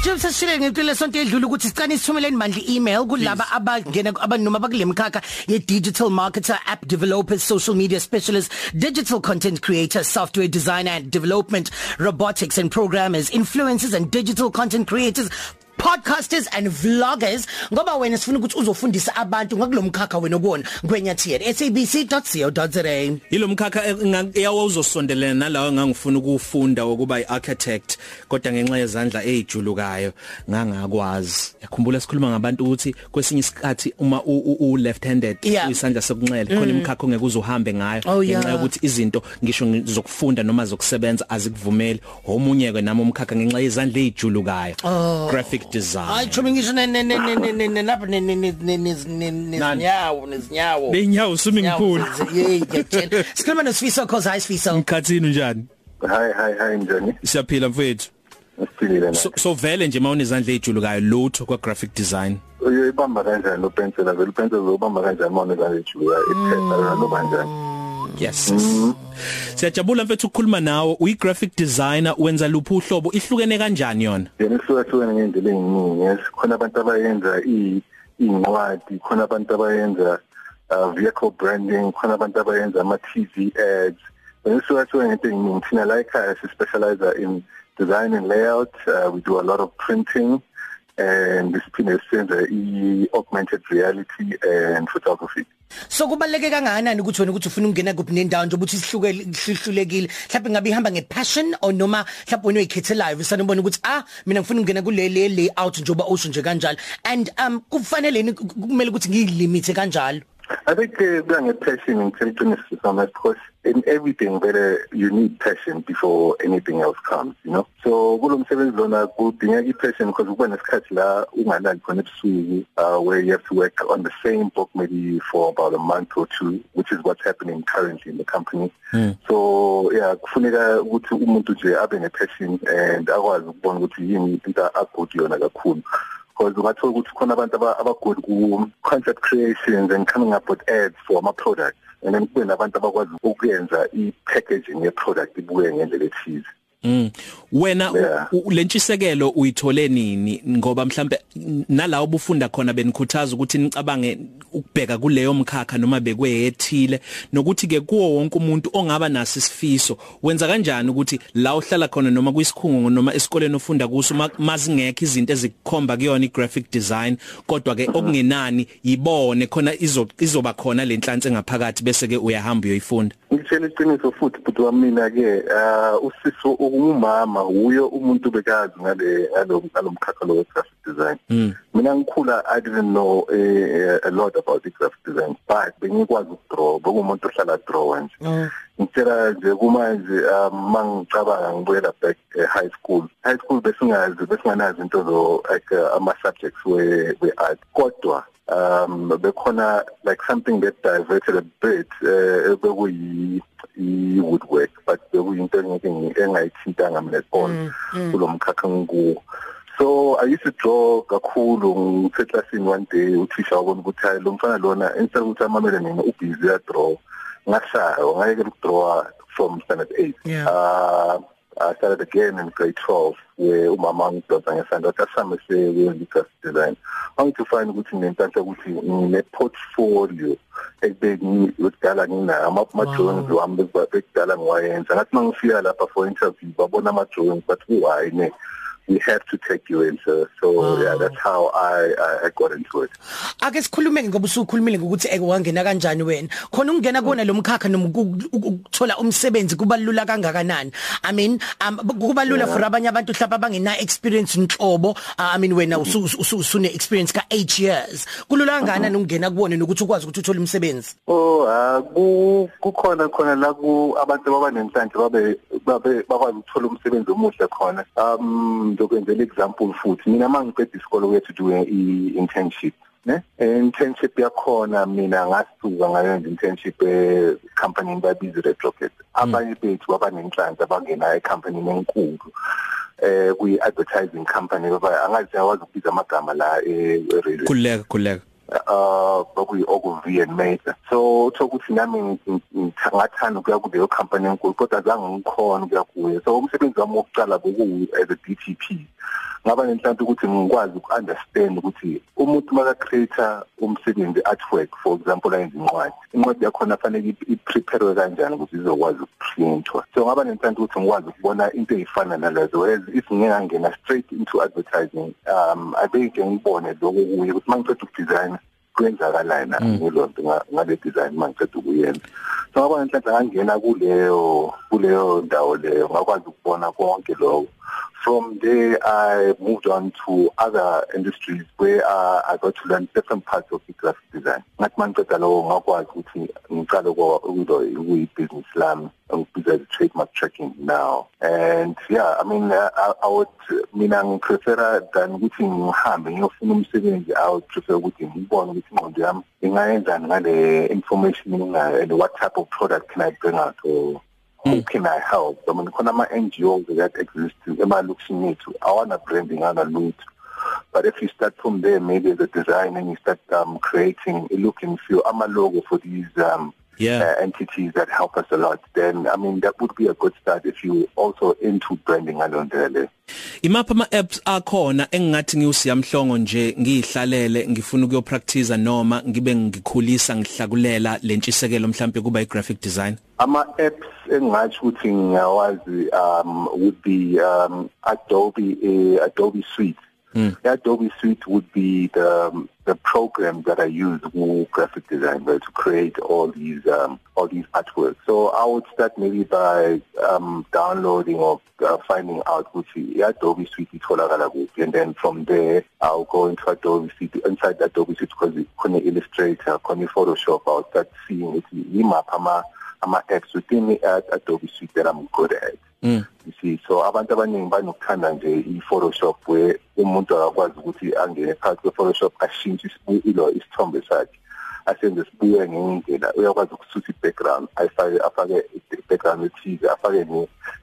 Njengoba sesishile ngeqile sonto edlula ukuthi sicane sithumeleni mandla email kulaba abangena abanoma bakulemkhakha ye digital marketer app developers social media specialists digital content creators software designer and development robotics and programmers influencers and digital content creators podcasters and vloggers ngoba wena sifuna ukuthi uzofundisa abantu ngakulomkhakha wena obona ngwenyathini sabc.co.za Ilomkhakha yawo uzosondelana nalawo engangifuna ukufunda ukuba iarchitect kodwa ngenxa yezandla ezijulukayo ngangakwazi. Yakhumbula sikhuluma ngabantu ukuthi kwesinye isikhathi uma u left handed Yeah. uyisandla sokunxele khona imkhakha ongeke uzohambe ngayo Oh, yeah. ngenxa yokuthi izinto ngisho ngizokufunda noma zokusebenza azikuvumeli omunye ke nami umkhakha ngenxa yezandla ezijulukayo graphic design hayi chumi ngisho ne ne ne ne ne ne lapha ne ne ne ne ne nezinyawo nezinyawo Lenyawo swimming pool yey ngiyatshela sikhuluma nosifiso cause hi sifiso mkhathini njani Hi hi hi njani? siyaphila mfethu Siphilile na. so, so vele nje mawunezandla ezijulukayo lutho kwa graphic design Uyibamba kanjani lo pencil vele pencil uzobamba kanjani mawune kanjalo iphepha lo kanjani? Yes siyajabula mfethu ukukhuluma nawe uyi graphic designer wenza luphi uhlobo ihlukene kanjani yona Yena isuka hlukene ngendlela eziningi. Yes, khona abantu abayenza i incwadi, khona abantu abayenza uh, vehicle branding, khona abantu abayenza ama TV ads. Hlukene ngento eziningi. Thina la ekhaya si specialize in design and layout. Uh, we do a lot of printing and siphinde sisenze i augmented reality and photography. So kubaleke kangakanani ukuthi wena ukuthi ufuna ukungena kuphi nendawo nje ukuthi sihluke sihlulekile? Mhlawumbe ngabe ihamba ngepassion or noma mhlawumbe wena uyikhethelayo usanibona ukuthi ah mina ngifuna ukungena kule le layout njengoba usho nje kanjalo. And um kufanele kumele ukuthi ngiyilimite kanjalo? I think uh, kuya nge-passion ngithela iqiniso sama because in everything better you need passion before anything else comes you know? So kulo msebenzi lona kudingeka i-passion because kuba nesikhathi la ungalali khona ebusuku uh, where you have to work on the same book maybe for about a month or two which is what's happening currently in the company. Mm. so yeah kufuneka ukuthi umuntu nje abe ne-passion and akwazi ukubona ukuthi yini into agood yona kakhulu. Because ungathola ukuthi khona abantu abagood ku concept creations and coming up with ads for ama products and then kube nabantu abakwazi ukuyenza i-packaging ye-product ibuye ngendlela ethize Mm. Wena Yeah. lentshisekelo uyithole nini ngoba mhlambe nalawo bufunda khona benikhuthaza ukuthi nicabange ukubheka kuleyo mkhakha noma bekweyethile nokuthi ke kuwo wonke umuntu ongaba naso isifiso wenza kanjani ukuthi la uhlala khona noma kwisikhungo noma esikoleni ofunda kuso ma- mazingekho izinto ezikukhomba kuyona i-graphic design kodwa ke okungenani yibone khona izo izoba khona lenhlansi engaphakathi bese ke uyahamba uyoyifunda? Ngitshela iqiniso futhi bhuti wamina ke uh, usiso ungumama uyo umuntu bekazi ngale ngalo ngalomkhakha lo graphic design. Mm. mina ngikhula i didn't know uh, a lot about the graphic design but bengikwazi ukudraw bekumuntu ohlala draw nje. Ngitshela nje kumanje um, mangicabanga ngibuyela back uh, high school high school besingazi besinganazi into zo like uh, ama subjects we we art kodwa um bekhona like something that diverted a bit uh, bekuyi woodwork but bekuyinto engeke engayithintanga mina at all kulomkhakha ngikuwo so i used to draw kakhulu ngise-classini one day uthisha wabona ukuthi hayi lo mfana lona instead ukuthi amamele mina ubhizi uyadraw. Ngashaya ngayekela ukudrawa from standard 8 Yeah. uh I started again in grade 12 where umama ngidonsa ngesandla asame sewenza i-graphic design angithi find ukuthi ngenhlanhla ukuthi ngine portfolio ekubeni kudala nginayo ama drawings wami bekudala ngiwayenza. Ngathi mangifika lapha for interview babona ama drawings but why ne. We have to take you in sir so Wow. yeah that's how I, I I got into it. Ake sikhulume ngoba usukhulumile ngokuthi eke wangena kanjani wena? Khona ungena kuona lo mkhakha noma uku- uku- ukuthola umsebenzi kubalula kangakanani? I mean um, kubalula for abanye abantu hlapa abangena experience nhlobo. Uh, i mean wena usu- usu- usune experience ka 8 years. Kulula kangakanani ungena kuwona nokuthi ukwazi ukuthi uthole umsebenzi? Oh, ah ku kukhona khona la ku abantu baba nenhlanhla babe babe bakwazi ukuthola umsebenzi omuhle khona. Um ndokwenzela example futhi mina mangiqeda isikole wethu do i internship. Ne? Internship yakhona mina ngasuka ngayenza internship e company babiza Retrofit. Abanye bethu baba nenhlanhla bangena e company enkulu. Eh kuyi advertising company baba angazi yawazi ukubiza amagama la e radio. kuleka kuleka uh bakuyi Ogilvy and Mather so utho ukuthi nami ngathanda ukuya kuleyo company enkulu kodwa zange ngikhona ukuya kuyo. So umsebenzi wami wokuqala boku as a DTP ngaba nenhlanhla ukuthi ngikwazi ukunderstand ukuthi umuntu maka creator umsebenzi artwork for example ayenza incwadi incwadi yakhona fanele iprepare kanjani ukuthi izokwazi ukuprintwa? So ngaba nenhlanhla ukuthi ngikwazi ukubona into ezifana nalezo as if ngingangena straight into advertising um abeke ngibone lokho kuye ukuthi mangicela ukudesign kwenzakalani ngilo nto ngale design mangicela ukuyenza. So ngaba nenhlanhla ngangena kuleyo kuleyo ndawo leyo ngakwazi ukubona konke lokho. From there, I moved on to other industries where uh, I got to learn different parts of the graphic design. Ngathi mangiceda lo ngakwazi ukuthi ngiqale kulo kuyi-business lami ngibhiza trademark tracking now. And yeah, I mean, uh, I, I would, mina ngiprefera than ukuthi ngihambe ngiyofuna umsebenzi, I would prefer ukuthi ngibone ukuthi ingqondo yami ingayenzani ngale information and what type of product can I bring out or who can I help? I mean khona ama NGOs that exist emalokishini ethu awana branding ana lutho. But if you start from there maybe as a designer and you start um, creating a look and feel ama logo for these um, yeah. uh, entities that help us a lot then i mean that would be a good start if you also into branding alondele imapha ama apps akhona engingathi ngiyusiyamhlongo nje ngihlalele ngifuna ukuyopractice noma ngibe ngikhulisa ngihlakulela lentshisekelo mhlawumbe kuba igraphic design ama apps engathi ukuthi ngiyawazi um would be um Adobe uh, Adobe Suite Mm. The Adobe Suite would be the um, the program that I use for graphic design to create all these um, all these artworks. So I would start maybe by um, downloading or uh, finding out which Adobe Suite itholakala kuphi and then from there I'll go into Adobe Suite inside Adobe Suite because khona Illustrator, khona Photoshop I'll start seeing it yimapha ama ama apps within the Adobe Suite that I'm good at. Mm. So abantu abaningi banokuthanda nje i-Photoshop where umuntu akakwazi ukuthi angene phakathi kwe-Photoshop ashintshe isibukilo isithombe sakhe asenze sibuye ngendlela. Uyakwazi ukusutha i-background ayifake afake i-background ethize afake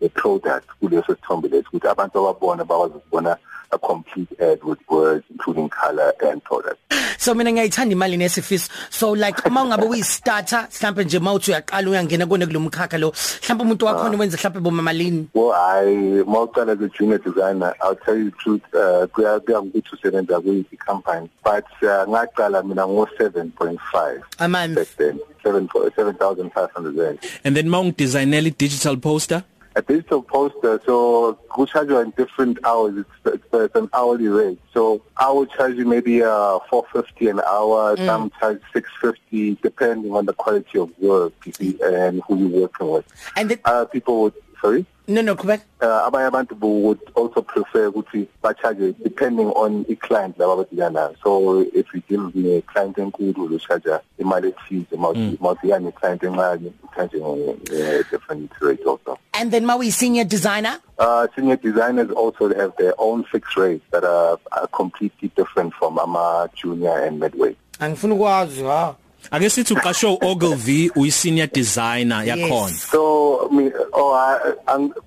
ne-product kuleso sithombe leso ukuthi abantu ababona bakwazi ukubona a complete ad with words including color and product. So mina ngiyayithanda imali nesifiso. So like uma ungabe uyistarter mhlambe nje mawuthi uyaqala uyangena kone kulomkhakha lo mhlambe umuntu wakhona wenza mhlambe bomamalini. Well i mawuqala as a junior designer i'll tell you the truth uh kuya kuya ukuthi usebenza kuyiphi company but uh, ngaqala mina ngo 7.5 a month back then 7 7500 rand and then mawung designela digital poster a digital poster, so we charge you in different hours. It's, it's, it's an hourly rate. So I would charge you maybe uh, 450 an hour, mm. some charge 650, depending on the quality of work you see, and who you're working with. And the- uh, people would, sorry? No no correct. Uh abanye abantu would also prefer ukuthi ba charge depending on i client laba abadilana. So if you deal with a client enkulu lo charge imali ethize mawuthi mawuthi yani client encane charge a different rate also. And then mawi senior designer? Uh senior designers also have their own fixed rates that are, are completely different from ama junior and midway. Angifuna ukwazi ha. Ake sithi uqasho Ogilvy uyi senior designer yakhona. So me oh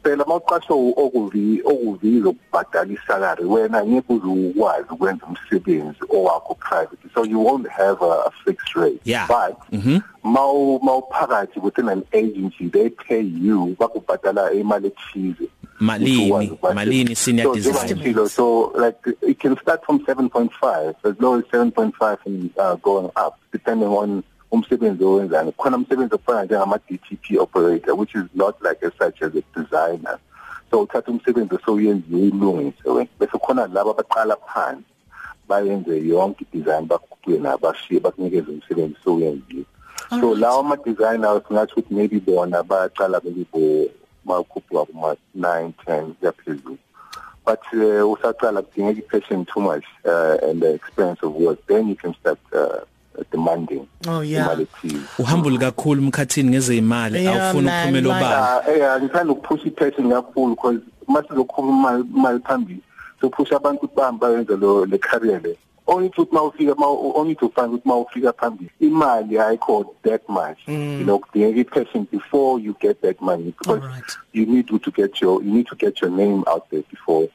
phela mawuqasho Ogilvy Ogilvy lokubhadala isalary wena ngeke uzukwazi ukwenza umsebenzi owakho private so you won't have a, a fixed rate. Yeah. but mhm maw mawuphakathi within an agency they pay you bakubhadala imali ethize. Malini malini senior so, designer so like it can start from 7.5 as low as 7.5 and uh, going up depending on umsebenzi owenzani? Khona umsebenzi ofana njengama DTP operator which is not like as such as a designer. So uthatha umsebenzi osoyenziwe ulungise we bese khona laba abaqala phansi bayenze yonke design bakubuye nabashiye bakunikeze umsebenzi sowenziwe so lawa ama designers ngathi ukuthi maybe bona baqala belibo makhuphuka kuma 9 10 yaphezulu but uh, usaqala kudingeka i-passion too much uh, and the experience of work. Then you can start uh, demanding Oh yeah. uhambule kakhulu umkhathini ngezeyimali Yeah, awufuna man, ukuphumela obala. Ah eh ngithanda ukuphusha i-passion kakhulu because mase lokhuluma imali phambili so push abantu ukuthi bahambe bayenze lo le career le. Only to mawufika only to find ukuthi mawufika phambili imali ayikho that much. You know kudingeka i-passion before you get that money because Alright. you need to get your you need to get your name out there before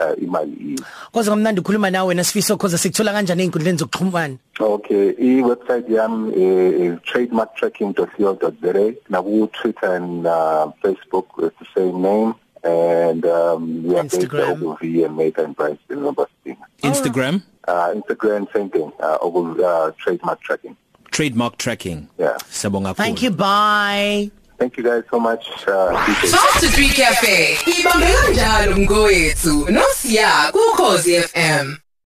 uh, imali is Koze ngamnandi ukukhuluma nawe nasifiso koze sikuthola kanjani einkundleni zokuxhumana? Okay, i-website yami uh, is trademarktracking.co.za. Now, Twitter and uh, Facebook is the same name. and um we are based over V and Bryce in 16 Instagram? Uh Instagram same thing uh over uh, trademark tracking. Trademark tracking. Yeah. Siyabonga Thank you bye. Thank you guys so much uh. Talk to 3 Cafe. Ibambela njalo mngowethu. Nosiya ku Khosi FM.